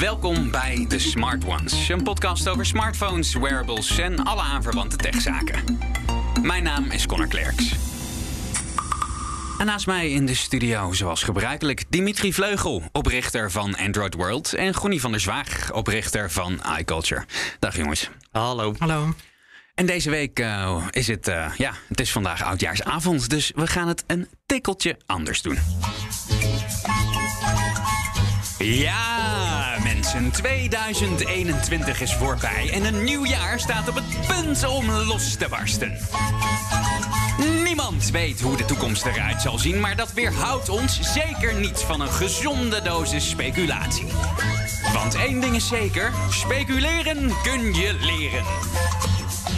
Welkom bij The Smart Ones, een podcast over smartphones, wearables en alle aanverwante techzaken. Mijn naam is Connor Klerks. En naast mij in de studio, zoals gebruikelijk, Dimitri Vleugel, oprichter van Android World, en Gonnie van der Zwaag, oprichter van iCulture. Dag jongens. Hallo. Hallo. En deze week uh, is het, uh, ja, het is vandaag oudjaarsavond, dus we gaan het een tikkeltje anders doen. Ja, mensen, 2021 is voorbij en een nieuw jaar staat op het punt om los te barsten. Niemand weet hoe de toekomst eruit zal zien, maar dat weerhoudt ons zeker niet van een gezonde dosis speculatie. Want één ding is zeker: speculeren kun je leren.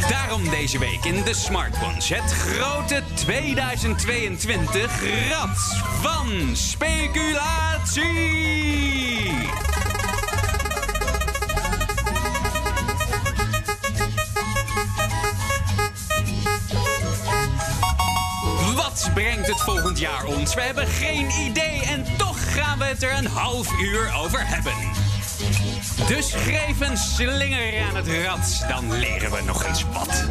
Daarom deze week in de Smartphones het grote 2022 Rad van Speculatie. Brengt het volgend jaar ons? We hebben geen idee en toch gaan we het er een half uur over hebben. Dus geef een slinger aan het rad, dan leren we nog eens wat.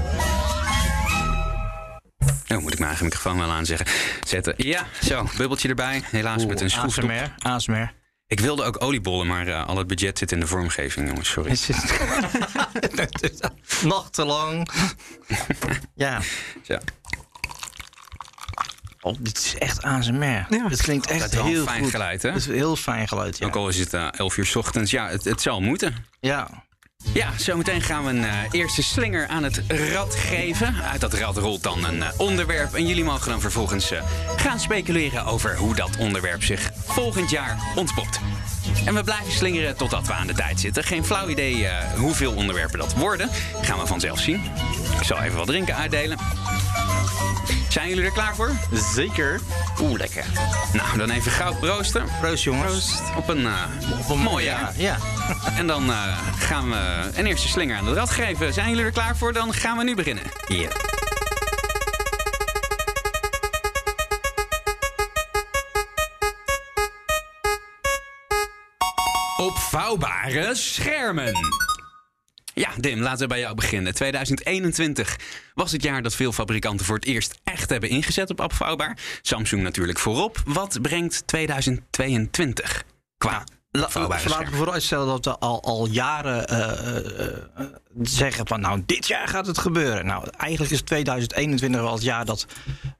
Oh, moet ik mijn eigen microfoon wel aanzetten. Zetten. Ja, zo, bubbeltje erbij. Helaas met een schroefstop. ASMR. ASMR. Ik wilde ook oliebollen, maar uh, al het budget zit in de vormgeving, jongens. Sorry. Nachtelang. ja. Zo. Oh, dit is echt ASMR. Ja. Het klinkt echt Dat is heel fijn goed. geluid, hè? Het is een heel fijn geluid, ja. Ook al is het uh, 11 uur 's ochtends. Ja, het, het zal moeten. Ja. Ja, zometeen gaan we een uh, eerste slinger aan het rad geven. Uit dat rad rolt dan een uh, onderwerp. En jullie mogen dan vervolgens uh, gaan speculeren over hoe dat onderwerp zich volgend jaar ontpopt. En we blijven slingeren totdat we aan de tijd zitten. Geen flauw idee hoeveel onderwerpen dat worden. Gaan we vanzelf zien. Ik zal even wat drinken uitdelen. Zijn jullie er klaar voor? Zeker. Oeh, lekker. Nou, dan even goud proosten. Proost, jongens. Op een, uh, op een mooi jaar. Ja. En dan uh, gaan we een eerste slinger aan de rad geven. Zijn jullie er klaar voor? Dan gaan we nu beginnen. Ja. Yeah. Opvouwbare schermen. Ja, Dim, laten we bij jou beginnen. 2021 was het jaar dat veel fabrikanten voor het eerst echt hebben ingezet op opvouwbaar. Samsung natuurlijk voorop. Wat brengt 2022 qua Laten we vooruitstellen dat we al, al jaren uh, uh, zeggen van nou dit jaar gaat het gebeuren. Nou eigenlijk is 2021 wel het jaar dat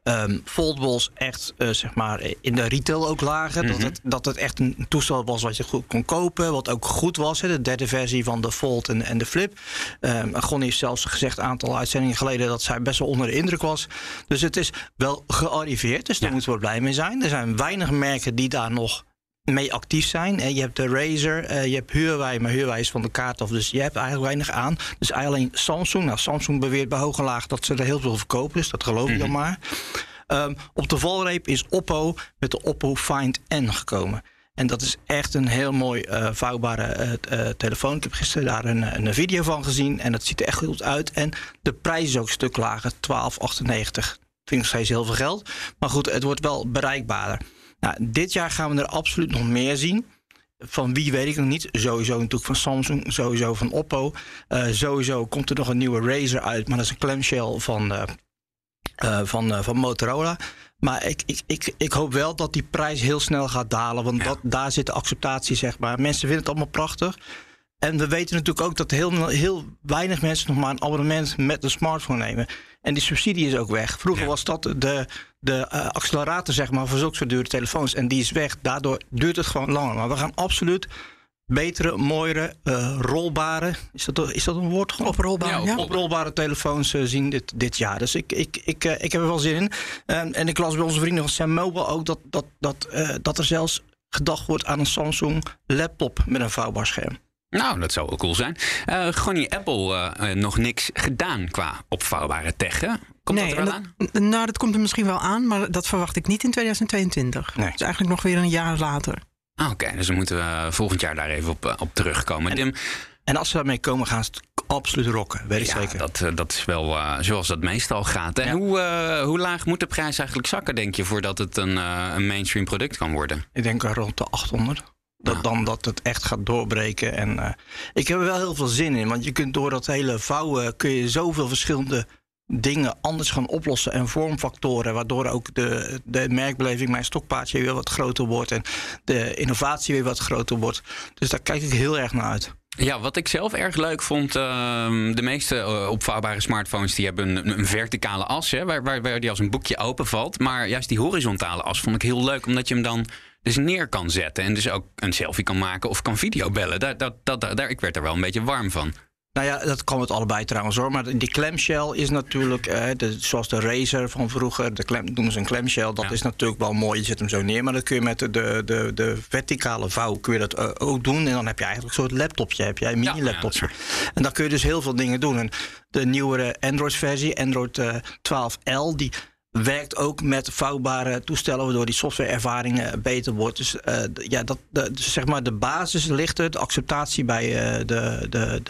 um, foldables echt uh, zeg maar in de retail ook lagen. Mm -hmm. dat, het, dat het echt een toestel was wat je goed kon kopen. Wat ook goed was. Hè, de derde versie van de Fold en, en de Flip. Um, Gon heeft zelfs gezegd een aantal uitzendingen geleden dat zij best wel onder de indruk was. Dus het is wel gearriveerd. Dus daar ja. moeten we blij mee zijn. Er zijn weinig merken die daar nog mee actief zijn. Je hebt de Razer, je hebt Huawei, maar Huawei is van de kaart af, dus je hebt eigenlijk weinig aan. Dus alleen Samsung. Nou, Samsung beweert bij hoge laag dat ze er heel veel verkopen, dus dat geloof ik mm -hmm. dan maar. Um, op de valreep is Oppo met de Oppo Find N gekomen. En dat is echt een heel mooi uh, vouwbare uh, uh, telefoon. Ik heb gisteren daar een, een, video van gezien en dat ziet er echt goed uit. En de prijs is ook een stuk lager, 12,98. Vind ik steeds heel veel geld. Maar goed, het wordt wel bereikbaarder. Nou, dit jaar gaan we er absoluut nog meer zien. Van wie weet ik nog niet. Sowieso natuurlijk van Samsung, sowieso van Oppo. Uh, sowieso komt er nog een nieuwe Razer uit, maar dat is een clamshell van, uh, uh, van, van Motorola. Maar ik, ik, ik, ik hoop wel dat die prijs heel snel gaat dalen. Want ja. dat, daar zit de acceptatie, zeg maar. Mensen vinden het allemaal prachtig. En we weten natuurlijk ook dat heel, heel weinig mensen nog maar een abonnement met een smartphone nemen. En die subsidie is ook weg. Vroeger ja. was dat de, de uh, accelerator zeg maar, voor zulke soort dure telefoons. En die is weg. Daardoor duurt het gewoon langer. Maar we gaan absoluut betere, mooiere, uh, rolbare... Is dat, is dat een woord? Oprolbare, ja, oprolbare telefoons uh, zien dit, dit jaar. Dus ik, ik, ik, uh, ik heb er wel zin in. Um, en ik las bij onze vrienden van Sam Mobile ook... dat, dat, dat, dat er zelfs gedacht wordt aan een Samsung laptop met een vouwbaar scherm. Nou, dat zou wel cool zijn. Uh, gewoon Apple uh, nog niks gedaan qua opvouwbare tech, hè? Komt nee, dat er wel aan? Dat, nou, dat komt er misschien wel aan, maar dat verwacht ik niet in 2022. Nee. Dus eigenlijk nog weer een jaar later. Ah, Oké, okay, dus dan moeten we volgend jaar daar even op, op terugkomen. En, Dim, en als ze daarmee komen, gaan ze het absoluut rocken, weet ik ja, zeker. Dat, dat is wel uh, zoals dat meestal gaat. Ja. Hoe, uh, hoe laag moet de prijs eigenlijk zakken, denk je, voordat het een, uh, een mainstream product kan worden? Ik denk rond de 800. Dat, Dan dat het echt gaat doorbreken. En eh, ik heb er wel heel veel zin in. Want je kunt door dat hele vouwen kun je zoveel verschillende dingen anders gaan oplossen en vormfactoren, waardoor ook de, de merkbeleving, mijn stokpaardje weer wat groter wordt en de innovatie weer wat groter wordt. Dus daar kijk ik heel erg naar uit. Ja, wat ik zelf erg leuk vond, uh, de meeste uh, opvouwbare smartphones die hebben een, een verticale as, hè, waar, waar, waar die als een boekje openvalt. Maar juist die horizontale as vond ik heel leuk, omdat je hem dan dus neer kan zetten en dus ook een selfie kan maken of kan videobellen. Daar, dat, dat, daar, ik werd er wel een beetje warm van. Nou ja, dat kan het allebei trouwens hoor. Maar die clamshell is natuurlijk, eh, de, zoals de Razer van vroeger, de klem, noemen ze een clamshell. Dat is natuurlijk wel mooi. Je zet hem zo neer, maar dat kun je met de, de, de, verticale vouw kun je dat uh, ook doen. En dan heb je eigenlijk een soort laptopje, heb jij een mini-laptopje. Ja, en dan kun je dus heel veel dingen doen. En de nieuwere Android-versie, Android uh, 12L, die werkt ook met vouwbare toestellen, waardoor die softwareervaring beter wordt. Dus uh, ja, dat, de, dus zeg maar de basis ligt er, de acceptatie bij uh, de, de, de,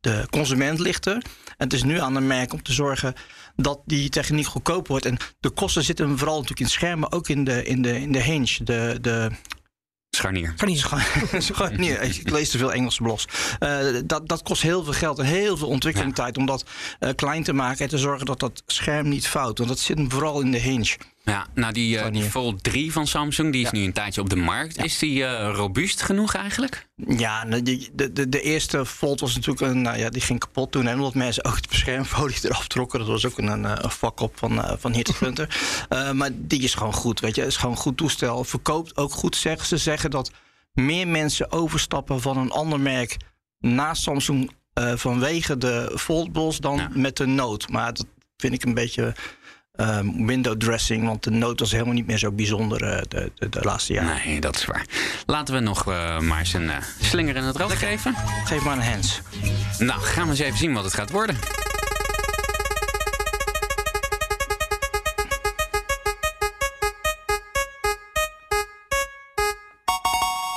de consument ligt er. En het is nu aan de merk om te zorgen dat die techniek goedkoop wordt. En de kosten zitten vooral natuurlijk in schermen, ook in de, in de, in de hinge, de, de, Scharnier. Scharnier. Scharnier. Ik lees te veel Engelse blogs. Uh, dat, dat kost heel veel geld en heel veel ontwikkelingstijd om dat uh, klein te maken en te zorgen dat dat scherm niet fout. Want dat zit vooral in de hinge. Ja, nou die uh, Fold 3 van Samsung, die is ja. nu een tijdje op de markt. Ja. Is die uh, robuust genoeg eigenlijk? Ja, de, de, de eerste Fold was natuurlijk een, nou ja, die ging kapot toen. En omdat mensen ook het beschermfolie eraf trokken. Dat was ook een, een vak op van, uh, van uh, maar die is gewoon goed, weet je. Het is gewoon een goed toestel. Verkoopt ook goed, zeggen ze. zeggen dat meer mensen overstappen van een ander merk naar Samsung vanwege de Foldballs dan met de Note. Maar dat vind ik een beetje um, window dressing. Want de nood was helemaal niet meer zo bijzonder uh, de, de, de, laatste jaren. Nee, dat is waar. Laten we nog uh, maar eens een uh, slinger in het rad geven. Geef maar een hands. Nou, gaan we eens even zien wat het gaat worden.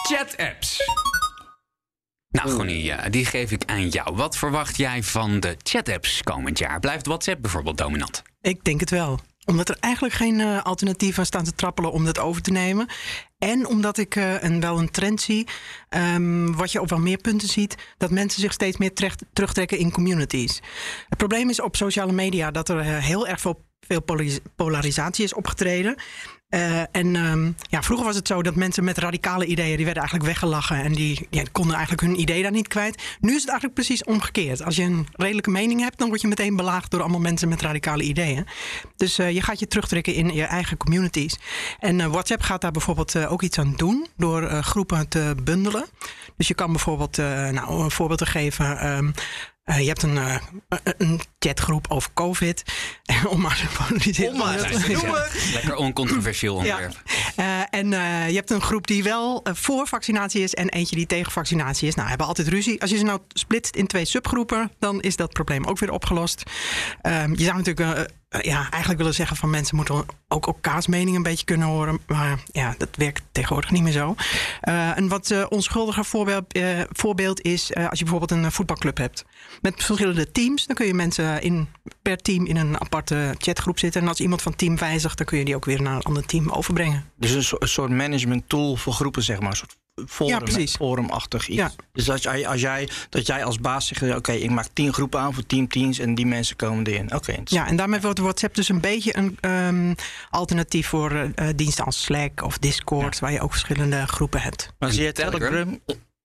Chat-apps. Nou, Gonnie, die geef ik aan jou. Wat verwacht jij van de chat-apps komend jaar? Blijft WhatsApp bijvoorbeeld dominant? Ik denk het wel omdat er eigenlijk geen uh, alternatieven staan te trappelen om dat over te nemen. En omdat ik uh, een, wel een trend zie, um, wat je op wel meer punten ziet, dat mensen zich steeds meer terecht, terugtrekken in communities. Het probleem is op sociale media dat er uh, heel erg veel, veel polarisatie is opgetreden. Uh, en um, ja, vroeger was het zo dat mensen met radicale ideeën, die werden eigenlijk weggelachen en die, konden eigenlijk hun idee daar niet kwijt. Nu is het eigenlijk precies omgekeerd. Als je een redelijke mening hebt, dan word je meteen belaagd door allemaal mensen met radicale ideeën. Dus uh, je gaat je terugtrekken in je eigen communities. En uh, WhatsApp gaat daar bijvoorbeeld ook iets aan doen door groepen te bundelen. Dus je kan bijvoorbeeld, nou, een voorbeeld te geven. Uh, je hebt een, uh, een chatgroep over COVID. Om maar Om maar Lekker oncontroversieel onderwerp. Ja. Uh, en je hebt een groep die wel voor vaccinatie is en eentje die tegen vaccinatie is. Nou, hebben altijd ruzie. Als je ze nou splitst in twee subgroepen, dan is dat probleem ook weer opgelost. Ehm, je zou natuurlijk ja, eigenlijk willen zeggen van mensen moeten ook elkaars mening een beetje kunnen horen. Maar ja, dat werkt tegenwoordig niet meer zo. Uh, een wat uh, onschuldiger voorbeeld, voorbeeld is als je bijvoorbeeld een voetbalclub hebt. Met verschillende teams. Dan kun je mensen in, per team in een aparte chatgroep zitten. En als iemand van team wijzigt, dan kun je die ook weer naar een ander team overbrengen. Dus een, so een soort management tool voor groepen, zeg maar. Forum, ja, precies. forumachtig iets. Ja. Dus als jij, als jij, dat jij als baas zegt, oké, okay, ik maak tien groepen aan voor teamteams en die mensen komen erin. Oké. Okay, ja, en daarmee wordt WhatsApp dus een beetje een um, alternatief voor uh, diensten als Slack of Discord, ja. waar je ook verschillende groepen hebt. Maar zie je Telegram?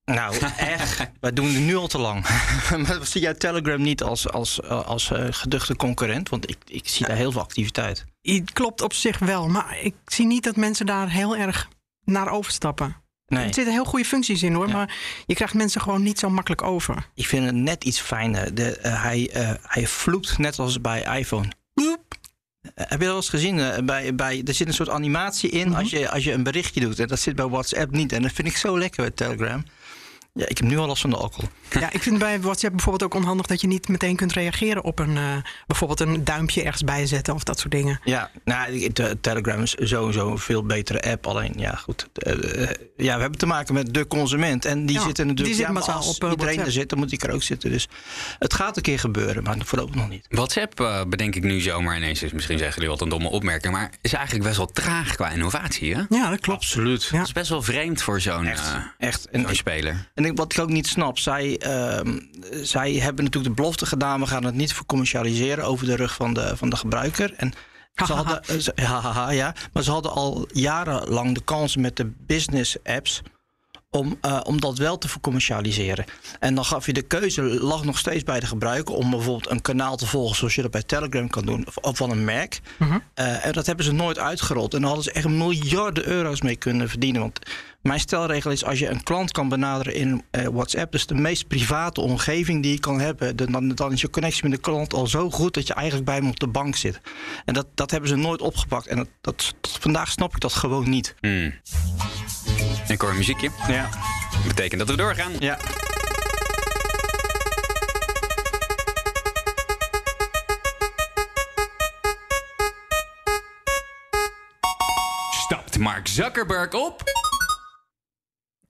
Nou, echt. Wij doen het nu al te lang. maar zie jij Telegram niet als, als, als uh, geduchte concurrent? Want ik, ik zie daar heel veel activiteit. Klopt op zich wel, maar ik zie niet dat mensen daar heel erg naar overstappen. Nee. Er zitten heel goede functies in hoor, ja. maar je krijgt mensen gewoon niet zo makkelijk over. Ik vind het net iets fijner. De, uh, hij, uh, hij vloekt net als bij iPhone. Boep. Heb je dat eens gezien? Bij, bij, er zit een soort animatie in mm -hmm. als, je, als je een berichtje doet. En dat zit bij WhatsApp niet. En dat vind ik zo lekker bij Telegram. Ja, ik heb nu al last van de alcohol. Ja, ik vind bij WhatsApp bijvoorbeeld ook onhandig dat je niet meteen kunt reageren op een uh, bijvoorbeeld een duimpje ergens bijzetten of dat soort dingen. Ja, nou, de, Telegram is sowieso een veel betere app. Alleen, ja, goed. Uh, ja, we hebben te maken met de consument. En die Ja, zitten natuurlijk... die zit ja, maar als op, eh, iedereen er zit, dan moet ik er ook zitten. Dus het gaat een keer gebeuren, maar voorlopig nog niet. WhatsApp eh, bedenk ik nu zomaar ineens. Is misschien zeggen jullie wat een domme opmerking. Maar is eigenlijk best wel traag qua innovatie. Hè? Ja, dat klopt. Absoluut. Ja. Dat is best wel vreemd voor zo'n eh, Echt. En, zo'n speler. En ik, wat ik ook niet snap, zij, ehm, zij hebben natuurlijk de belofte gedaan... we gaan het niet voor commercialiseren over de rug van de, van de gebruiker. En ze hadden, eh, ze- hahaha, ja, maar ze hadden al jarenlang de kans met de business apps... Om, eh, om dat wel te commercialiseren. En dan gaf je de keuze, lag nog steeds bij de gebruiker... om bijvoorbeeld een kanaal te volgen zoals je dat bij Telegram kan doen... of, of van een merk. Mhm. Eh, en dat hebben ze nooit uitgerold. En daar hadden ze echt miljarden euro's mee kunnen verdienen. Want mijn stelregel is, als je een klant kan benaderen in eh, WhatsApp... dus de meest private omgeving die je kan hebben... dan, dan is je connectie met de klant al zo goed... dat je eigenlijk bij hem op de bank zit. En dat, dat hebben ze nooit opgepakt. En dat, dat, tot vandaag snap ik dat gewoon niet. Hmm. Ik hoor een muziekje. Ja. Dat betekent dat we doorgaan. ja. Stapt Mark Zuckerberg op?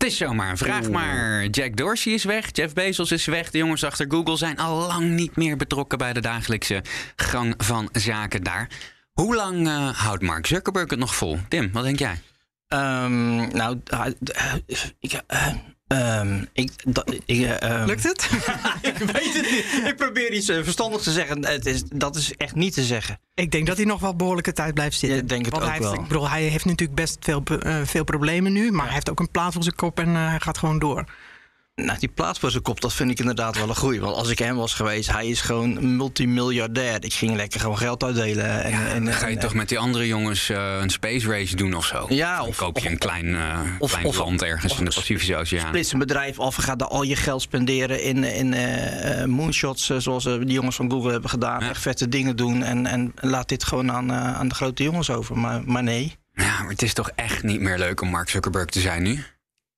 Het is zomaar een vraag, maar Jack Dorsey is weg, Jeff Bezos is weg. De jongens achter Google zijn al lang niet meer betrokken bij de dagelijkse gang van zaken daar. Hoe lang eh, houdt Mark Zuckerberg het nog vol? Tim, wat denk jij? Ehm, nou, eh, eh, ik... eh, ehm, ik, ik eh, ehm, Lukt het? ik weet het niet. Ik probeer iets eh, verstandigs te zeggen. Het is, dat is echt niet te zeggen. ik denk dat hij nog wel behoorlijke tijd blijft zitten. Ik denk het Want ook hij heeft, wel. Ik bedoel, hij heeft natuurlijk best veel, eh, veel problemen nu. Maar hij heeft ook een plaat voor zijn kop en hij gaat gewoon door. Nou, die plaats voor zijn kop, dat vind ik inderdaad wel een goeie. Want als ik hem was geweest, hij is gewoon multimiljardair. Ik ging lekker gewoon geld uitdelen. En, en, Dan ga je en- toch met die andere jongens eh, een space race doen of zo? Ja, of- koop je of- een klein, eh, of- klein of- land ergens in de Pacifische Oceaan. splits een bedrijf af en gaat daar al je geld spenderen in, in eh, moonshots, zoals die jongens van Google hebben gedaan. Ja. Echt vette dingen doen en, en laat dit gewoon aan, aan de grote jongens over. Maar, maar nee. Ja, maar het is toch echt niet meer leuk om Mark Zuckerberg te zijn nu?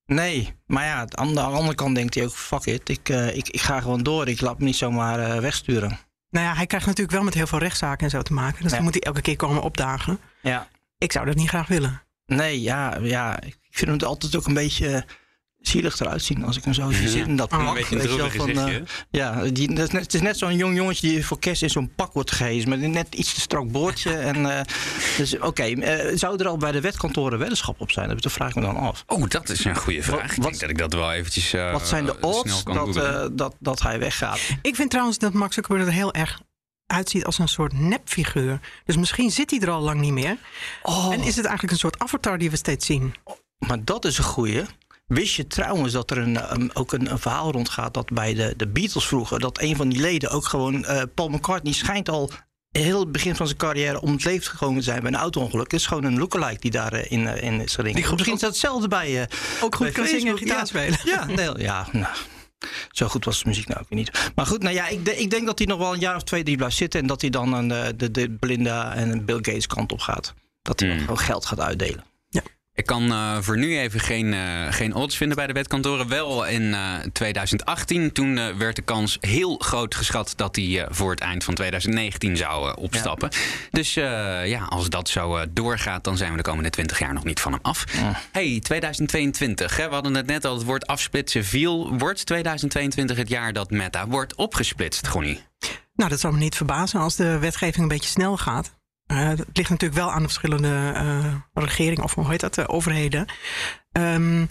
Nee, maar ja, aan de, aan de andere kant denkt hij ook, fuck it, ik, eh, ik, ik ga gewoon door. Ik laat me niet zomaar eh, wegsturen. Nou ja, hij krijgt natuurlijk wel met heel veel rechtszaken en zo te maken. Dus Ja. dan moet hij elke keer komen opdagen. Ja. Ik zou dat niet graag willen. Nee, ja, ja, ik vind hem altijd ook een beetje zielig eruit zien als ik hem zo zie Ja. zitten in dat Oh. pak. Een beetje een weet je wel, droevig van, gezichtje. eh, ja, die, dat is net, het is net zo'n jong jongetje die voor kerst in zo'n pak wordt gehezen. Met een net iets te strak boordje. en, eh, dus oké, eh, zou er al bij de wetkantoren weddenschap op zijn? Dat vraag ik me dan af. Oh, dat is een goede vraag. Wat- ik denk dat ik dat wel eventjes eh, Wat zijn de odds dat, eh, dat, dat hij weggaat? Ik vind trouwens dat Max Zuckerberg er heel erg uitziet als een soort nepfiguur. Dus misschien zit hij er al lang niet meer. Oh, En is het eigenlijk een soort avatar die we steeds zien? maar dat is een goeie. Wist je trouwens dat er een, um, ook een, een verhaal rondgaat dat bij de, de Beatles vroeger... dat een van die leden ook gewoon... eh, Paul McCartney schijnt al heel het begin van zijn carrière om het leven gekomen te zijn bij een auto-ongeluk. Het is gewoon een lookalike die daarin in, in is geringen. Die Misschien is dat hetzelfde bij... eh, Ook goed bij kan zingen en gitaar Ja. spelen. Ja, nee, ja nou, zo goed was de muziek nou ook weer niet. Maar goed, nou ja, ik, de- ik denk dat hij nog wel een jaar of twee, drie blijft zitten... en dat hij dan aan de, de, de Belinda en Bill Gates kant op gaat. Dat hij Hmm. gewoon geld gaat uitdelen. Ik kan eh, voor nu even geen, eh, geen odds vinden bij de wetkantoren. Wel in eh, 2018. Toen eh, werd de kans heel groot geschat dat hij voor het eind van 2019 zou opstappen. Dus ja, als dat zo doorgaat, dan zijn we de komende 20 jaar nog niet van hem af. Ja. Hey, 2022. Hè? We hadden het net al, het woord afsplitsen viel. Wordt 2022 het jaar dat Meta wordt opgesplitst, Groenie? Nou, dat zou me niet verbazen als de wetgeving een beetje snel gaat. Eh, het ligt natuurlijk wel aan de verschillende eh, regeringen, of hoe heet dat, de overheden. Ehm,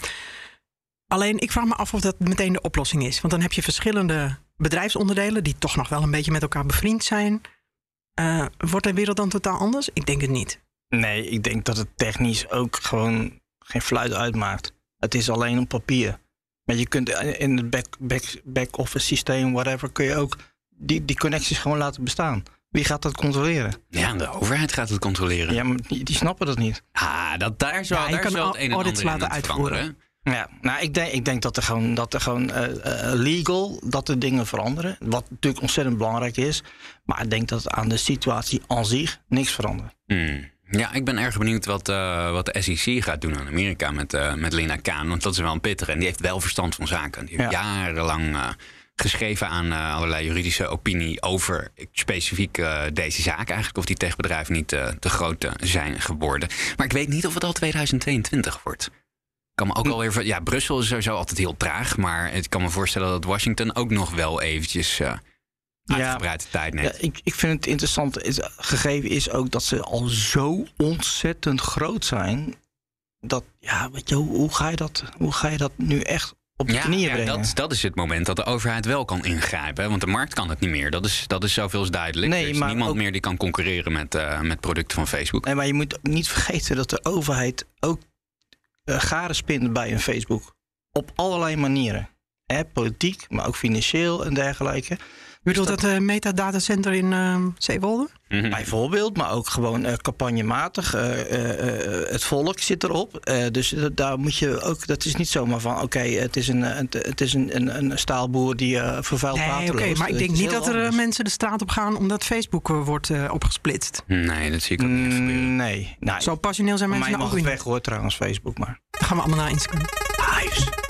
alleen, ik vraag me af of dat meteen de oplossing is. Want dan heb je verschillende bedrijfsonderdelen die toch nog wel een beetje met elkaar bevriend zijn. Eh, wordt de wereld dan totaal anders? Ik denk het niet. Nee, ik denk dat het technisch ook gewoon geen fluit uitmaakt. Het is alleen op papier. Maar je kunt in het back, back, back-office systeem, whatever, kun je ook die, die connecties gewoon laten bestaan. Wie gaat dat controleren? Ja, de overheid gaat het controleren. Ja, maar die, die snappen dat niet. Ah, dat, daar wel, Ja, daar kan het een en audits laten aan uitvoeren. Ja, nou, ik denk, ik denk dat er gewoon, dat er gewoon eh, eh, legal, dat de dingen veranderen. Wat natuurlijk ontzettend belangrijk is. Maar ik denk dat aan de situatie aan zich niks verandert. Hmm. Ja, ik ben erg benieuwd wat, eh, wat de SEC gaat doen in Amerika met, eh met Lina Kaan. Want dat is wel een pittige en die heeft wel verstand van zaken. Die heeft Ja. jarenlang eh, geschreven aan eh, allerlei juridische opinie over specifiek eh, deze zaak. Eigenlijk of die techbedrijven niet eh, te groot zijn geworden. Maar ik weet niet of het al 2022 wordt. kan me ook alweer... ver- Ja, Brussel is sowieso altijd heel traag. Maar ik kan me voorstellen dat Washington ook nog wel eventjes... eh uitgebreid de tijd Ja, neemt. ik, ik vind het interessant. is- Gegeven is ook dat ze al zo ontzettend groot zijn. Dat, ja, weet je, hoe, hoe, ga, je dat, hoe ga je dat nu echt op de Ja, knieën ja, brengen? dat, dat is het moment dat de overheid wel kan ingrijpen. hè, Want de markt kan het niet meer. Dat is, dat is zoveel is duidelijk. Nee, er is niemand ook- meer die kan concurreren met, eh, met producten van Facebook. Nee, maar je moet niet vergeten dat de overheid ook eh, garen spint bij een Facebook. Op allerlei manieren. Hè, politiek, maar ook financieel en dergelijke. Je bedoelt dat uh, metadatacenter in uh, Zeewolde? Mhm. Bijvoorbeeld, maar ook gewoon uh, campagnematig. Uh, het volk zit erop. dus daar moet je ook. Dat is niet zomaar van. Oké, okay, het is een, het, het is een, een, een staalboer die vervuild nee, water Oké, okay, maar ik denk niet dat er anders. mensen de straat op gaan omdat Facebook wordt opgesplitst. Nee, dat zie ik ook niet gebeuren. Nee, nee. Zo passioneel zijn mensen nou ook niet. weg hoor, trouwens, Facebook. Maar. Dan gaan we allemaal naar Instagram. Hives.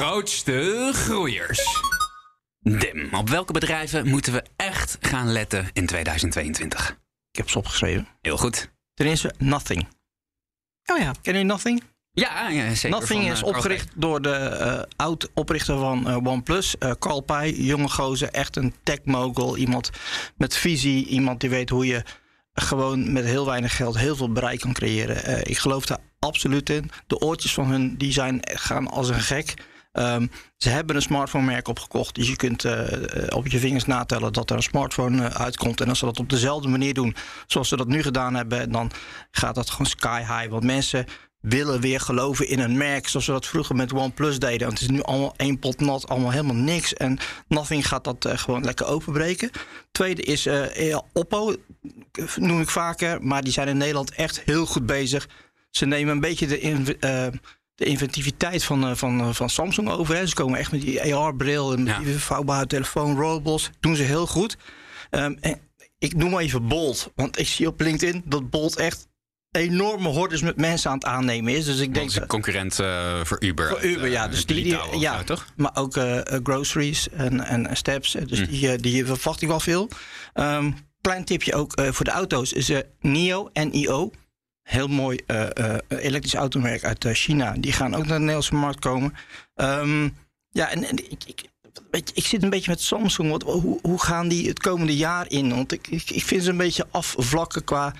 Grootste groeiers. Dim, op welke bedrijven moeten we echt gaan letten in 2022? Ik heb ze opgeschreven. Heel goed. Ten eerste Nothing. Oh ja. Ken je Nothing? Ja, ja zeker. Nothing van, is uh, opgericht door de uh, oud-oprichter van uh, OnePlus, Carl Pei. Jonge gozer, echt een tech-mogul. Iemand met visie, iemand die weet hoe je gewoon met heel weinig geld heel veel bereik kan creëren. ik geloof daar absoluut in. De oortjes van hun die zijn, gaan als een gek. Um, ze hebben een smartphone-merk opgekocht. Dus je kunt uh, op je vingers natellen dat er een smartphone uh, uitkomt. En als ze dat op dezelfde manier doen zoals ze dat nu gedaan hebben, dan gaat dat gewoon sky high. Want mensen willen weer geloven in een merk zoals we dat vroeger met OnePlus deden. Want het is nu allemaal één pot nat, allemaal helemaal niks. En Nothing gaat dat gewoon lekker openbreken. Tweede is Oppo, noem ik vaker. Maar die zijn in Nederland echt heel goed bezig. Ze nemen een beetje de de inventiviteit van, van, van Samsung over. Hè. Ze komen echt met die AR-bril en met ja. die vouwbare telefoon, rollables. Doen ze heel goed. Um, en ik noem maar even Bolt. Want ik zie op LinkedIn dat Bolt echt enorme hordes met mensen aan het aannemen is. Dus ik denk dat is concurrent uh, voor Uber. Voor Uber, uh, ja. Dus die, die ja, toch? Maar ook uh, groceries en, en steps. Dus Hm. mm. die, die verwacht ik wel veel. Um, klein tipje ook voor de auto's is NIO, NIO heel mooi uh, uh, elektrisch automerk uit uh, China. Die gaan ook naar de Nederlandse markt komen. Um, ja, en, ik, ik, weet ik zit een beetje met Samsung. Wat, hoe, gaan die het komende jaar in? Want ik, ik, vind ze een beetje afvlakken qua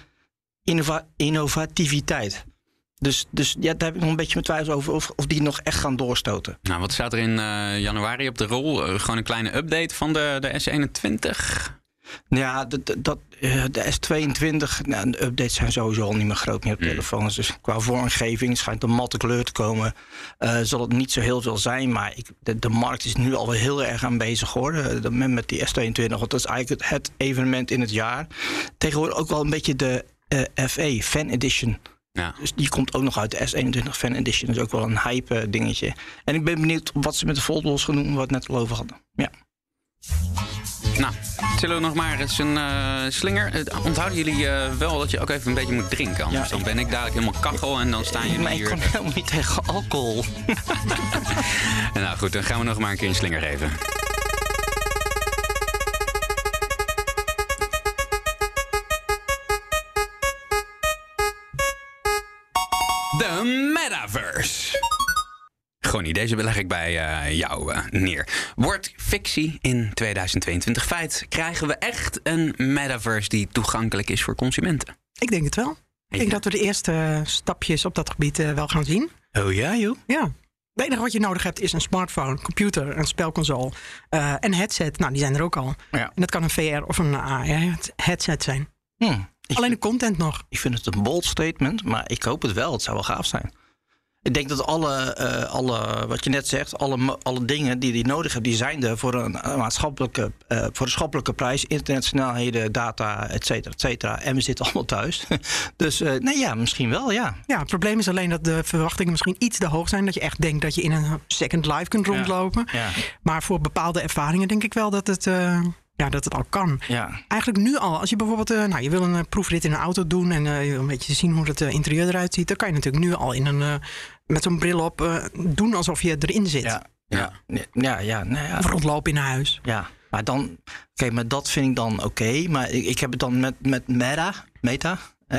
innova innovativiteit. Dus, dus ja, daar heb ik nog een beetje mijn twijfels over of, of die nog echt gaan doorstoten. Nou, wat staat er in januari op de rol? gewoon een kleine update van de, de S21? Ja, dat, dat, de S22, nou, de updates zijn sowieso al niet meer groot meer op telefoons. Dus qua vormgeving schijnt een matte kleur te komen. Uh, zal het niet zo heel veel zijn, maar ik, de, de, markt is nu alweer heel erg aan bezig hoor. De, met die S22, want dat is eigenlijk het, het, evenement in het jaar. Tegenwoordig ook wel een beetje de uh, FE, Fan Edition. Ja. Dus die komt ook nog uit de S21 Fan Edition. Dat is ook wel een hype dingetje. En ik ben benieuwd wat ze met de Foldables gaan doen, waar we het net al over hadden. Ja. Nou, zullen we nog maar eens een uh, slinger? Uh, onthouden jullie uh, wel dat je ook even een beetje moet drinken? Anders ja, dan ben ik dadelijk helemaal kachel en dan staan jullie maar hier. ik kan helemaal niet tegen alcohol. nou goed, dan gaan we nog maar een keer een slinger geven. Deze beleg ik bij uh, jou uh, neer. Wordt fictie in 2022 feit? Krijgen we echt een metaverse die toegankelijk is voor consumenten? Ik denk het wel. Ik denk dat we de eerste stapjes op dat gebied uh, wel gaan zien. Oh ja, joh? Ja. Het enige wat je nodig hebt is een smartphone, computer, een spelconsole uh, en headset. Nou, die zijn er ook al. Ja. En dat kan een VR of een AR headset zijn. Hmm, Alleen de content nog. Ik vind het een bold statement, maar ik hoop het wel. Het zou wel gaaf zijn. Ik denk dat alle, uh, alle wat je net zegt, alle, alle dingen die die nodig hebben, die zijn er voor een maatschappelijke, uh, voor een schappelijke prijs. Internetsnelheden, data, et cetera, et cetera. En we zitten allemaal thuis. dus uh, nee, ja, misschien wel, ja. Ja, het probleem is alleen dat de verwachtingen misschien iets te hoog zijn. Dat je echt denkt dat je in een second life kunt rondlopen. Ja. Ja. Maar voor bepaalde ervaringen denk ik wel dat het. Ja, dat het al kan. Ja. Eigenlijk nu al. Als je bijvoorbeeld, uh, nou, je wil een uh, proefrit in een auto doen en uh, je wil een beetje zien hoe het interieur eruit ziet, dan kan je natuurlijk nu al in een, met zo'n bril op doen alsof je erin zit. Ja, ja, ja, ja, nou ja. Of rondlopen in huis. Ja. Maar dan, oké, maar dat vind ik dan oké. maar ik, ik heb het dan met, met Meta, Meta.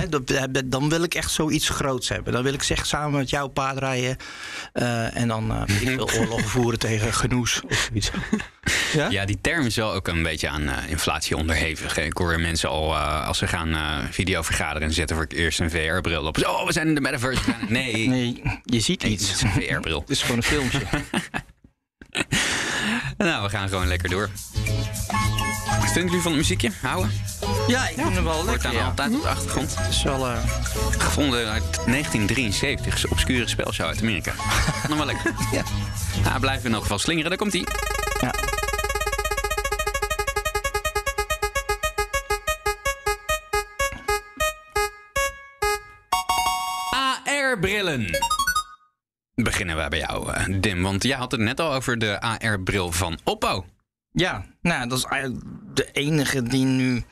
Dat, dan wil ik echt zoiets groots hebben. Dan wil ik zeg samen met jou paard rijden. eh, en dan eh, weet ik wil oorlog voeren tegen genoes of zoiets. Ja? Ja, die term is wel ook een beetje aan eh, inflatie onderhevig. Ik hoor mensen al, eh, als ze gaan eh, video vergaderen... en zetten voor het eerst een VR-bril op. Oh, we zijn in de metaverse. Nee, nee, je ziet het iets. is een VR-bril. Het is gewoon een filmpje. Nou, we gaan gewoon lekker door. Wat vinden jullie van het muziekje? Houden? ja, ik vind hem wel Wordt lekker. dan Ja. altijd op de achtergrond. Het is wel... eh, Gevonden uit 1973. Een obscure spelshow uit Amerika. Nog wel lekker. ja. Nou, blijven we in elk geval slingeren. Daar komt ie. ja. AR-brillen. Bij jou, eh, Dim. Want jij had het net al over de AR-bril van Oppo. Ja, nou, dat is eigenlijk de enige die nu,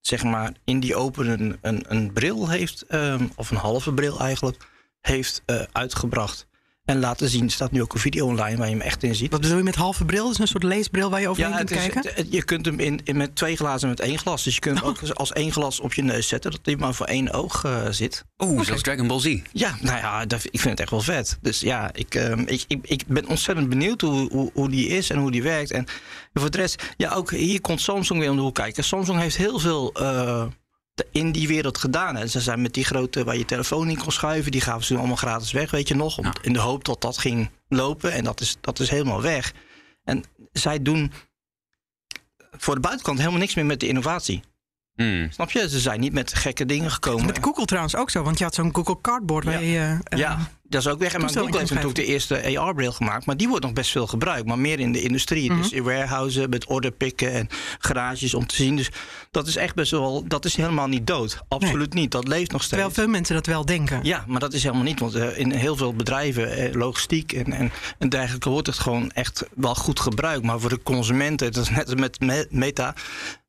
zeg maar, in die open een, een, een bril heeft, ehm, of een halve bril eigenlijk, heeft eh, uitgebracht. En laten zien, er staat nu ook een video online waar je hem echt in ziet. Wat bedoel je met halve bril? Dat is een soort leesbril waar je overheen Ja, kunt is, kijken? het- je kunt hem in, in met twee glazen en met één glas. Dus je kunt hem ook als één glas op je neus zetten, dat hij maar voor één oog eh, zit. Oeh, zoals Dragon Ball Z. Ja, nou ja, dat, ik vind het echt wel vet. Dus ja, ik, ehm, ik, ik, ik ben ontzettend benieuwd hoe, hoe, hoe die is en hoe die werkt. En voor de rest, ja, ook hier komt Samsung weer om de hoek kijken. Samsung heeft heel veel eh, in die wereld gedaan. En ze zijn met die grote waar je telefoon in kon schuiven, die gaven ze allemaal gratis weg, weet je nog. Om, Ja. In de hoop dat dat ging lopen. En dat is, dat is helemaal weg. En zij doen voor de buitenkant helemaal niks meer met de innovatie. Hmm. Snap je? Ze zijn niet met gekke dingen gekomen. Met Google trouwens ook zo, want je had zo'n Google Cardboard waar Ja. je... eh, Ja, dat is ook weg. En maar Google heeft natuurlijk de eerste AR-bril gemaakt. Maar die wordt nog best veel gebruikt. Maar meer in de industrie. Mhm. Dus in warehouses met orderpikken en garages om te zien. Dus dat is echt best wel... Dat is helemaal niet dood. Absoluut niet. Dat leeft nog steeds. Terwijl veel mensen dat wel denken. Ja, maar dat is helemaal niet. Want eh, in heel veel bedrijven, eh, logistiek en, en, en dergelijke... wordt het gewoon echt wel goed gebruikt. Maar voor de consumenten, dat is net als met me- Meta...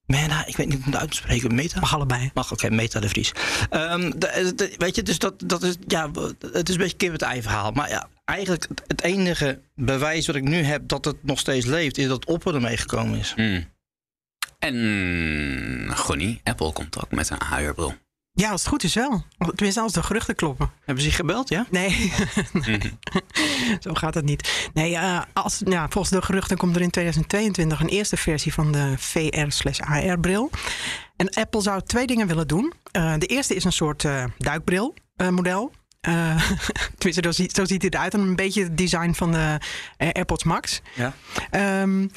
Meta, ik weet niet hoe ik het uit te spreken. Meta? Mag allebei. Mag, oké, Meta de Vries. Ehm, de- de- weet je, dus dat, dat is, ja, het is een beetje kip het ei verhaal. Maar ja, eigenlijk het- het enige bewijs wat ik nu heb dat het nog steeds leeft, is dat Oppo ermee gekomen is. Hmm. En Gonnie, Apple komt ook met een AR-bril. Ja, als het goed is wel. Tenminste, als de geruchten kloppen. Hebben ze je gebeld, ja? Nee, zo gaat het niet. Nee, eh, als, ja, volgens de geruchten komt er in 2022 een eerste versie van de VR-AR-bril. En Apple zou twee dingen willen doen. Eh, de eerste is een soort eh, duikbril-model. Tenminste, zo ziet, zo ziet hij eruit. En een beetje het design van de AirPods Max. Ja. Ehm,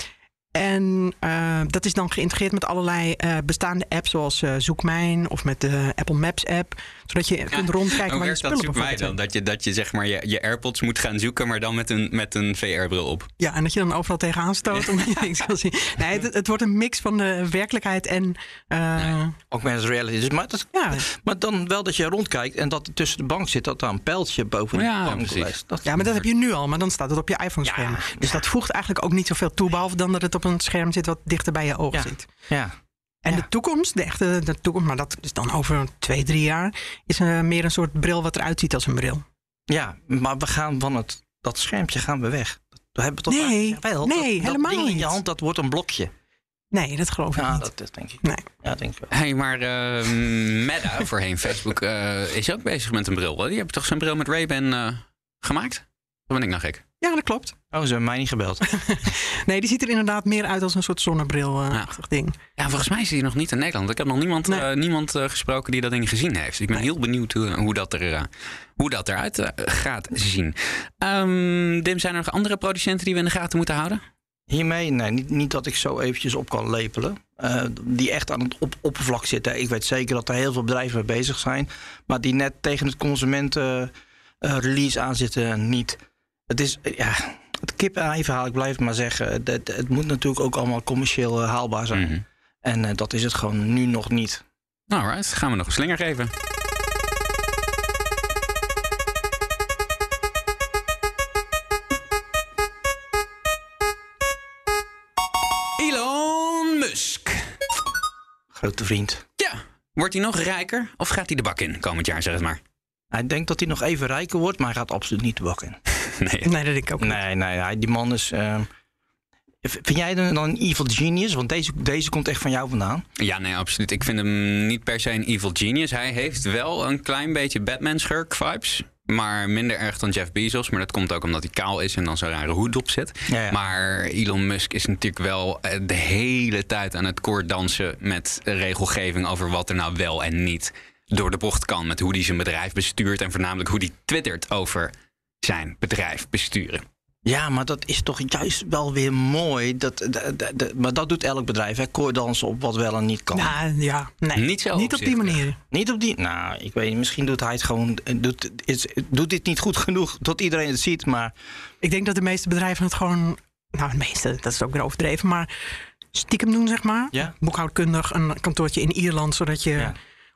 en eh, dat is dan geïntegreerd met allerlei eh, bestaande apps, zoals eh, Zoek Mijn of met de Apple Maps app. Zodat je kunt rondkijken waar je dat spullen mij dan? zijn. Dat je, dat je zeg maar je, je AirPods moet gaan zoeken, maar dan met een, met een VR-bril op. Ja, en dat je dan overal tegenaan stoot omdat je niks kan zien. Nee, het, het wordt een mix van de werkelijkheid en... eh, Augmented reality. Dus, maar, dat, ja. maar dan wel dat je rondkijkt en dat er tussen de bank zit, dat daar een pijltje boven de Ja, bank precies. lijst. Dat, ja, maar dat heb je nu al, maar dan staat het op je iPhone-scherm. dus dat voegt eigenlijk ook niet zoveel toe, behalve dan dat het op een scherm zit wat dichter bij je oog Ja. zit. ja. En Ja. de toekomst, de echte de toekomst, maar dat is dan over twee, drie jaar, is eh, meer een soort bril wat eruit ziet als een bril. ja, maar we gaan van het, dat schermpje gaan we weg. Dat hebben we toch Nee, Jawel, nee, dat, helemaal dat ding in je niet. hand, dat wordt een blokje. Nee, dat geloof ik Ja, niet. dat, dat denk ik. Nee. Ja, denk ik wel. Hey, maar eh, Meta, voorheen Facebook, eh, is ook bezig met een bril. Die hebben toch zo'n bril met Ray-Ban eh, gemaakt? Of ben ik nou gek? Ja, dat klopt. Oh, ze hebben mij niet gebeld. Nee, die ziet er inderdaad meer uit als een soort zonnebril-achtig ding. Ja, volgens mij is die nog niet in Nederland. Ik heb nog niemand, Nee. eh, niemand eh, gesproken die dat ding gezien heeft. Ik ben heel benieuwd hoe, hoe, dat, er, eh, hoe dat eruit gaat zien. Ehm, Dim, zijn er nog andere producenten die we in de gaten moeten houden? Hiermee, nee, niet, niet dat ik zo eventjes op kan lepelen. Eh, die echt aan het op, oppervlak zitten. Ik weet zeker dat er heel veel bedrijven mee bezig zijn. Maar die net tegen het consumenten eh, release aan zitten, niet. Het is, ja, het kip en ei verhaal, ik blijf het maar zeggen. Het, moet natuurlijk ook allemaal commercieel eh, haalbaar zijn. Mhm. En eh, dat is het gewoon nu nog niet. Alright, gaan we nog een slinger geven. Elon Musk. Grote vriend. Ja, wordt hij nog rijker of gaat hij de bak in komend jaar, zeg het maar? Hij denkt dat hij nog even rijker wordt, maar hij gaat absoluut niet de bak in. Nee. Nee, dat denk ik ook niet. Nee, nee, hij, die man is. eh, Vind jij dan een evil genius? Want deze, deze komt echt van jou vandaan. Ja, nee, absoluut. Ik vind hem niet per se een evil genius. Hij heeft wel een klein beetje Batman-schurk vibes. Maar minder erg dan Jeff Bezos. Maar dat komt ook omdat hij kaal is en dan zo'n rare hoed op zit. Ja, ja. Maar Elon Musk is natuurlijk wel eh, de hele tijd aan het koorddansen met regelgeving over wat er nou wel en niet door de bocht kan. Met hoe hij zijn bedrijf bestuurt en voornamelijk hoe hij twittert over zijn bedrijf besturen. Ja, maar dat is toch juist wel weer mooi. Dat, de- de- de- maar dat doet elk bedrijf, hè? Koordansen op wat wel en niet kan. Nou, ja, nee. Niet zo Niet op die manier. Niet op die. Nou, ik weet niet. Misschien doet hij het gewoon. eh, Doet, is, doet dit niet goed genoeg tot iedereen het ziet. Maar Ik denk dat de meeste bedrijven het gewoon... Nou, de meeste, dat is ook weer overdreven. Maar stiekem doen, zeg maar. Ja. Boekhoudkundig een kantoortje in Ierland, zodat je... Ja.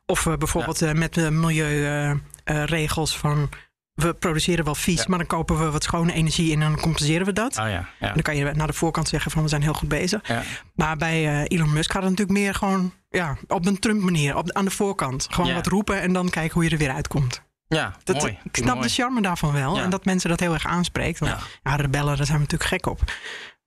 Of eh, bijvoorbeeld eh, met de milieuregels van... We produceren wel vies, Ja. maar dan kopen we wat schone energie en dan compenseren we dat. Oh ja. ja. En dan kan je naar de voorkant zeggen van we zijn heel goed bezig. ja. Maar bij eh, Elon Musk gaat het natuurlijk meer gewoon ja, op een Trump manier, op, aan de voorkant. Gewoon Ja. wat roepen en dan kijken hoe je er weer uitkomt. ja Dat, mooi. ik snap Mooi. de charme daarvan wel. Ja. En dat mensen dat heel erg aanspreekt. Want, Ja. ja. rebellen, daar zijn we natuurlijk gek op.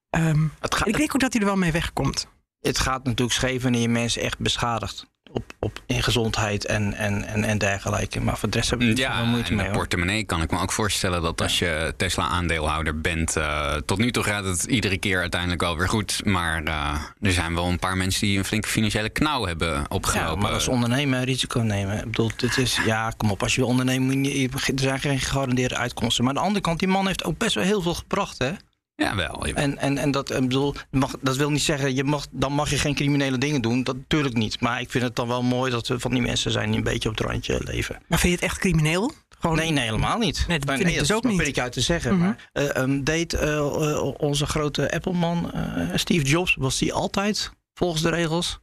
Ehm, Het, ik denk ook dat hij er wel mee wegkomt. het gaat natuurlijk scheef wanneer je mensen echt beschadigt. Op, op, in gezondheid en, en, en, en dergelijke. Maar voor de rest heb ik Ja, moeite mee. hoor. portemonnee kan ik me ook voorstellen dat als je Tesla-aandeelhouder bent, eh, tot nu toe gaat het iedere keer uiteindelijk wel weer goed. Maar eh, er zijn wel een paar mensen die een flinke financiële knauw hebben Ja, opgelopen. maar als ondernemer risico nemen. Ik bedoel, dit is, ja, kom op, als je wil ondernemen, er zijn geen gegarandeerde uitkomsten. Maar aan de andere kant, die man heeft ook best wel heel veel gebracht, hè? Jawel, jawel. En, en, en dat, ik bedoel, mag, dat wil niet zeggen, je mag, dan mag je geen criminele dingen doen. Dat natuurlijk niet. Maar ik vind het dan wel mooi dat er van die mensen zijn die een beetje op het randje leven. Maar vind je het echt crimineel? Gewoon, Nee, nee, helemaal niet. Nee, dat vind ik dus dat ook niet. ik uit te zeggen. Mhm. Maar eh, ehm, deed eh, eh, onze grote Apple-man eh, Steve Jobs, was die altijd volgens de regels?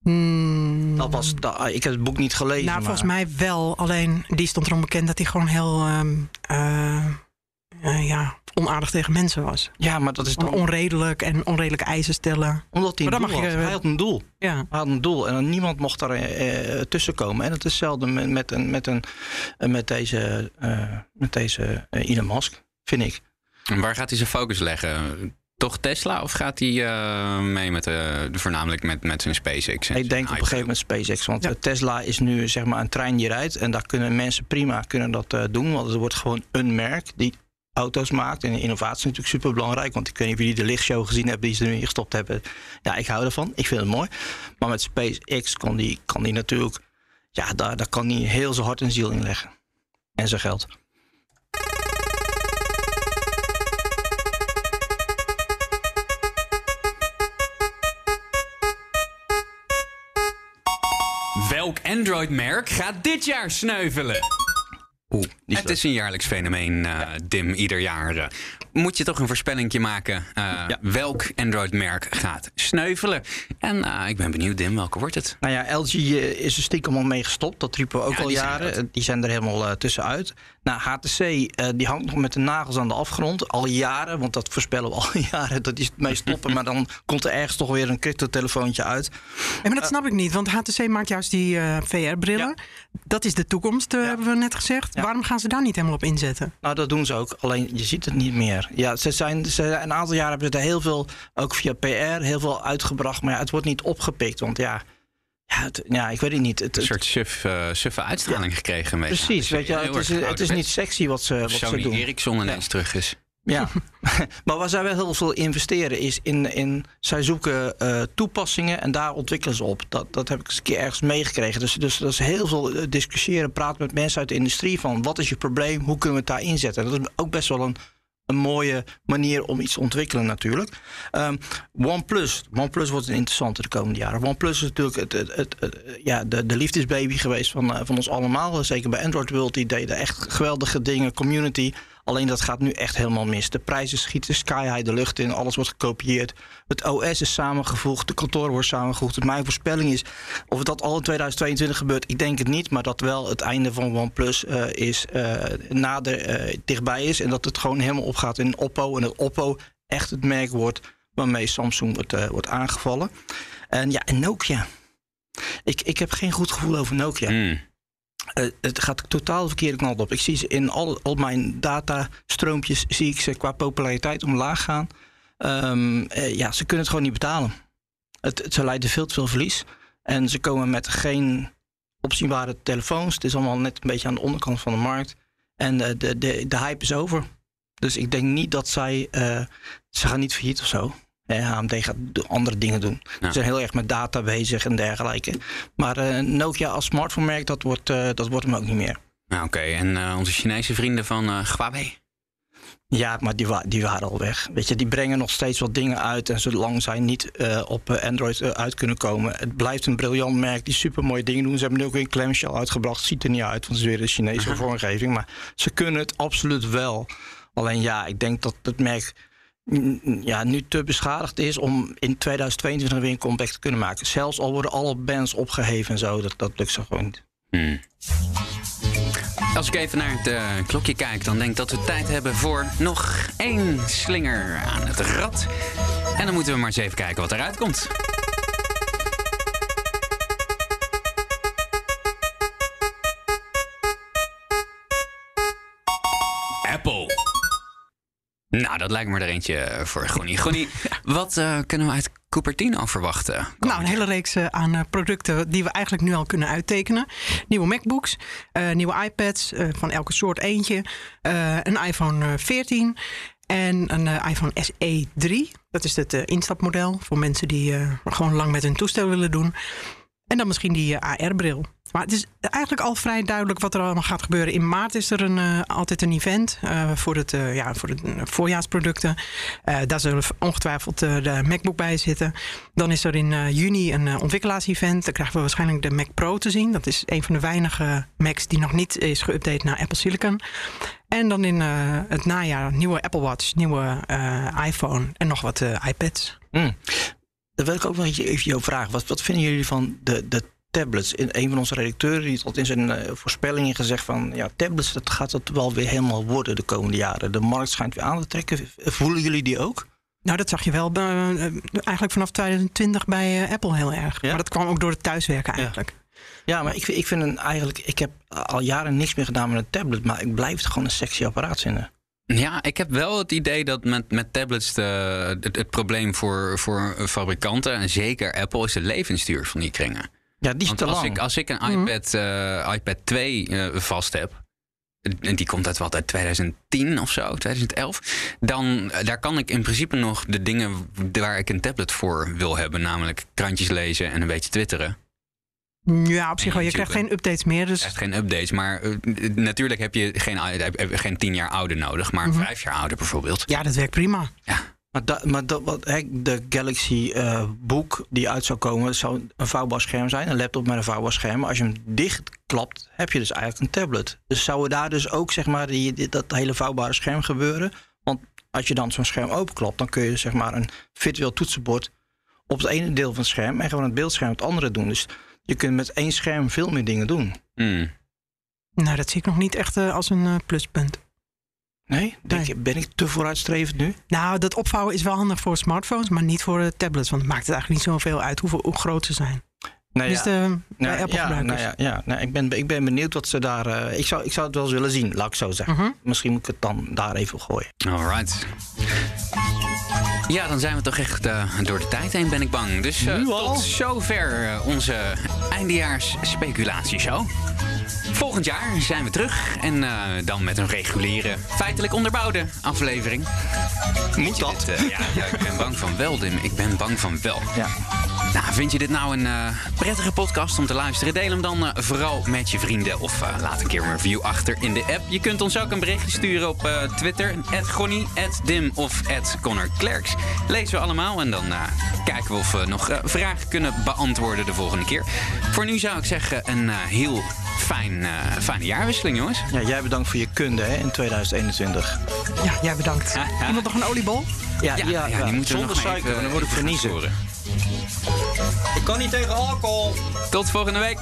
Hmm, Dat was, da- ik heb het boek niet gelezen. nou, maar- volgens mij wel. Alleen die stond erom bekend dat hij gewoon heel ehm, eh, eh, ja, onaardig tegen mensen was. Ja, maar dat is dan Onredelijk en onredelijke eisen stellen. omdat hij een Maar dan doel mag je- had. Hij had een doel. Ja. Hij had een doel en dan niemand mocht daar eh, tussen komen. En het is hetzelfde met, met, een, met, een, eh, met deze, eh, met deze eh, Elon Musk, vind ik. En waar gaat hij zijn focus leggen? Toch Tesla of gaat hij eh, mee met, eh, voornamelijk met, met zijn SpaceX? en Ik denk op een gegeven moment SpaceX. Want Ja. eh, Tesla is nu zeg maar een trein die rijdt. En daar kunnen mensen prima kunnen dat eh, doen. Want het wordt gewoon een merk die auto's maakt. En innovatie is natuurlijk super belangrijk. Want ik weet niet of jullie de lichtshow gezien hebben die ze er nu in gestopt hebben. Ja, ik hou ervan. Ik vind het mooi. Maar met SpaceX kan die, kan die natuurlijk. Ja, daar, daar kan hij heel zijn hart en ziel in leggen. En zijn geld. Welk Android-merk gaat dit jaar sneuvelen? Oeh, Het is een jaarlijks fenomeen, eh, Dim, ieder jaar. Moet je toch een voorspellingje maken eh, Ja. welk Android-merk gaat sneuvelen? En eh, ik ben benieuwd, Dim, welke wordt het? Nou ja, LG eh, is er stiekem al mee gestopt. Dat riepen we ook Ja, al die jaren. Die zijn er helemaal eh, tussenuit. Nou, HTC eh, die hangt nog met de nagels aan de afgrond. Al jaren, want dat voorspellen we al jaren. Dat is het mee stoppen. maar dan komt er ergens toch weer een crypto-telefoontje uit. Ja, maar dat snap ik niet, want HTC maakt juist die eh, VR-brillen. Dat is de toekomst, hebben we net gezegd. Ja. Waarom gaan ze daar niet helemaal op inzetten? Nou, dat doen ze ook. Alleen je ziet het niet meer. Ja, ze zijn, ze, een aantal jaren hebben ze er heel veel, ook via PR, heel veel uitgebracht. Maar ja, het wordt niet opgepikt. Want ja, ja, het- ja ik weet het niet. Het, Een soort suf, eh, suffe uitstraling gekregen. Beetje. precies, weet je, het is, het is niet sexy wat ze, wat ze Sony doen. Ericsson ineens terug is. Ja, maar waar zij wel heel veel investeren is in, in zij zoeken eh, toepassingen en daar ontwikkelen ze op. Dat, dat heb ik eens een keer ergens meegekregen. Dus, dus dat is heel veel eh, discussiëren, praten met mensen uit de industrie van wat is je probleem, hoe kunnen we het daar inzetten. Dat is ook best wel een, een mooie manier om iets te ontwikkelen natuurlijk. Ehm, OnePlus, OnePlus wordt een interessante de komende jaren. OnePlus is natuurlijk het, het, het, ja, de, de liefdesbaby geweest van, eh, van ons allemaal. Zeker bij Android World, die deden echt geweldige dingen, community. Alleen dat gaat nu echt helemaal mis. De prijzen schieten sky high de lucht in. Alles wordt gekopieerd. Het OS is samengevoegd. De kantoren worden samengevoegd. Mijn voorspelling is... of dat al in 2022 gebeurt, ik denk het niet. Maar dat wel het einde van OnePlus eh is, eh, nader eh, dichtbij is. En dat het gewoon helemaal opgaat in Oppo. En dat Oppo echt het merk wordt waarmee Samsung wordt, wordt aangevallen. En ja, en Nokia. Ik, ik heb geen goed gevoel over Nokia. Hmm. Eh, het gaat totaal de verkeerde kant op. Ik zie ze in al, mijn datastroompjes zie ik ze qua populariteit omlaag gaan. Ehm, eh, ja, ze kunnen het gewoon niet betalen. Het, het, ze leiden veel te veel verlies. En ze komen met geen opzienbare telefoons. Het is allemaal net een beetje aan de onderkant van de markt. En de, de, de, de hype is over. Dus ik denk niet dat zij. eh, ze gaan niet failliet of zo. AMD gaat andere dingen doen. Ja. Ze zijn heel erg met data bezig en dergelijke. Maar eh, Nokia als smartphone-merk, dat wordt, eh, dat wordt hem ook niet meer. Nou, Oké, en eh, onze Chinese vrienden van Huawei? Ja, maar die, wa- die waren al weg. Weet je, die brengen nog steeds wat dingen uit. En zolang zij niet op Android uit kunnen komen. Het blijft een briljant merk die super mooie dingen doen. Ze hebben nu ook weer een clamshell uitgebracht. Ziet er niet uit, want het is weer een Chinese vormgeving. Maar ze kunnen het absoluut wel. Alleen ja, ik denk dat het merk ja, nu te beschadigd is om in 2022 weer een comeback te kunnen maken. Zelfs al worden alle bands opgeheven en zo. Dat, dat lukt ze gewoon niet. Hmm. Als ik even naar het eh, klokje kijk, dan denk ik dat we tijd hebben voor nog één slinger aan het rad. En dan moeten we maar eens even kijken wat eruit komt. Nou, dat lijkt me er eentje voor Gonnie. Gonnie, wat eh, kunnen we uit Cupertino verwachten? Nou, een hele reeks eh, aan eh, producten die we eigenlijk nu al kunnen uittekenen. Nieuwe MacBooks, eh, nieuwe iPads, eh, van elke soort eentje. eh, een iPhone eh, 14 en een eh, iPhone SE 3. Dat is het eh, instapmodel voor mensen die eh, gewoon lang met hun toestel willen doen. En dan misschien die eh, AR-bril. Maar het is eigenlijk al vrij duidelijk wat er allemaal gaat gebeuren. In maart is er een, eh, altijd een event eh, voor, het, ja, voor de voorjaarsproducten. Daar zullen ongetwijfeld de MacBook bij zitten. Dan is er in juni een ontwikkelaars-event. Dan krijgen we waarschijnlijk de Mac Pro te zien. Dat is een van de weinige Macs die nog niet is geüpdate naar Apple Silicon. En dan in het najaar nieuwe Apple Watch, nieuwe iPhone en nog wat iPads. Hmm. Dan wil ik ook wel even jou vragen. Wat, wat vinden jullie van de, de tablets? In, een van onze redacteuren die had in zijn eh, voorspellingen gezegd van... ja, tablets, dat gaat het wel weer helemaal worden de komende jaren. De markt schijnt weer aan te trekken. Voelen jullie die ook? Nou, dat zag je wel eh, eigenlijk vanaf 2020 bij eh, Apple heel erg. Ja? Maar dat kwam ook door het thuiswerken eigenlijk. Ja, maar ik, vind- ik vind een, eigenlijk... Ik heb al jaren niks meer gedaan met een tablet... maar ik blijf het gewoon een sexy apparaat vinden. Ja, ik heb wel het idee dat met, met tablets de, het, het probleem voor, voor fabrikanten, en zeker Apple, is de levensduur van die kringen. Ja, die is Want te als lang. ik, als ik een iPad, eh, iPad 2 eh, vast heb, en die komt uit wat, uit 2010 of zo, 2011, dan eh, daar kan ik in principe nog de dingen waar ik een tablet voor wil hebben, namelijk krantjes lezen en een beetje twitteren. Ja, op zich wel. Je krijgt geen updates meer. Dus Echt geen updates, maar eh, natuurlijk heb je geen, heb- je geen tien jaar ouder nodig, maar Mhm. vijf jaar ouder bijvoorbeeld. ja, dat werkt prima. Maar, da- maar dat, wat, hè, de Galaxy eh, Book die uit zou komen, zou een vouwbaar scherm zijn. Een laptop met een vouwbaar scherm. Als je hem dichtklapt, heb je dus eigenlijk een tablet. Dus zou er daar dus ook zeg maar die, die- dat hele vouwbare scherm gebeuren? Want als je dan zo'n scherm openklapt, dan kun je zeg maar een virtueel toetsenbord op het ene deel van het scherm en gewoon het beeldscherm op het andere doen. Dus je kunt met één scherm veel meer dingen doen. Hmm. Nou, dat zie ik nog niet echt eh, als een eh, pluspunt. Nee? Denk Nee. je- ben ik te vooruitstrevend nu? Nou, dat opvouwen is wel handig voor smartphones, maar niet voor eh, tablets. Want het maakt het eigenlijk niet zoveel uit hoeveel, hoe groot ze zijn. Nee, dus de, bij Nou, Apple ja, gebruikers. nou ja, ja nou, ik, ben, ik ben benieuwd wat ze daar. eh, ik, zou, ik zou het wel eens willen zien, laat ik zo zeggen. Mhm. Misschien moet ik het dan daar even gooien. Alright. Ja, dan zijn we toch echt eh, door de tijd heen, ben ik bang. Dus eh, Nu al? tot zover eh, onze eindejaars speculatieshow. Volgend jaar zijn we terug en dan met een reguliere, feitelijk onderbouwde aflevering. Moet dat? Dit, ja, ja, ik ben bang van wel, Dim. Ik ben bang van wel. Ja. Nou, vind je dit nou een eh, prettige podcast om te luisteren? Deel hem dan eh, vooral met je vrienden of eh, laat een keer een review achter in de app. Je kunt ons ook een berichtje sturen op eh, Twitter, @gonnie, @dim of @connorclerks. Lezen we allemaal en dan eh, kijken we of we nog vragen kunnen beantwoorden de volgende keer. Voor nu zou ik zeggen een eh, heel fijn, eh, fijne jaarwisseling, jongens. ja, jij bedankt voor je kunde hè, in 2021. Ja, jij bedankt. Iemand nog een oliebol? Ja, Ja, ja, die moeten we zonder nog suiker, even, dan word ik verniezen. Ik kan niet tegen alcohol. Tot volgende week.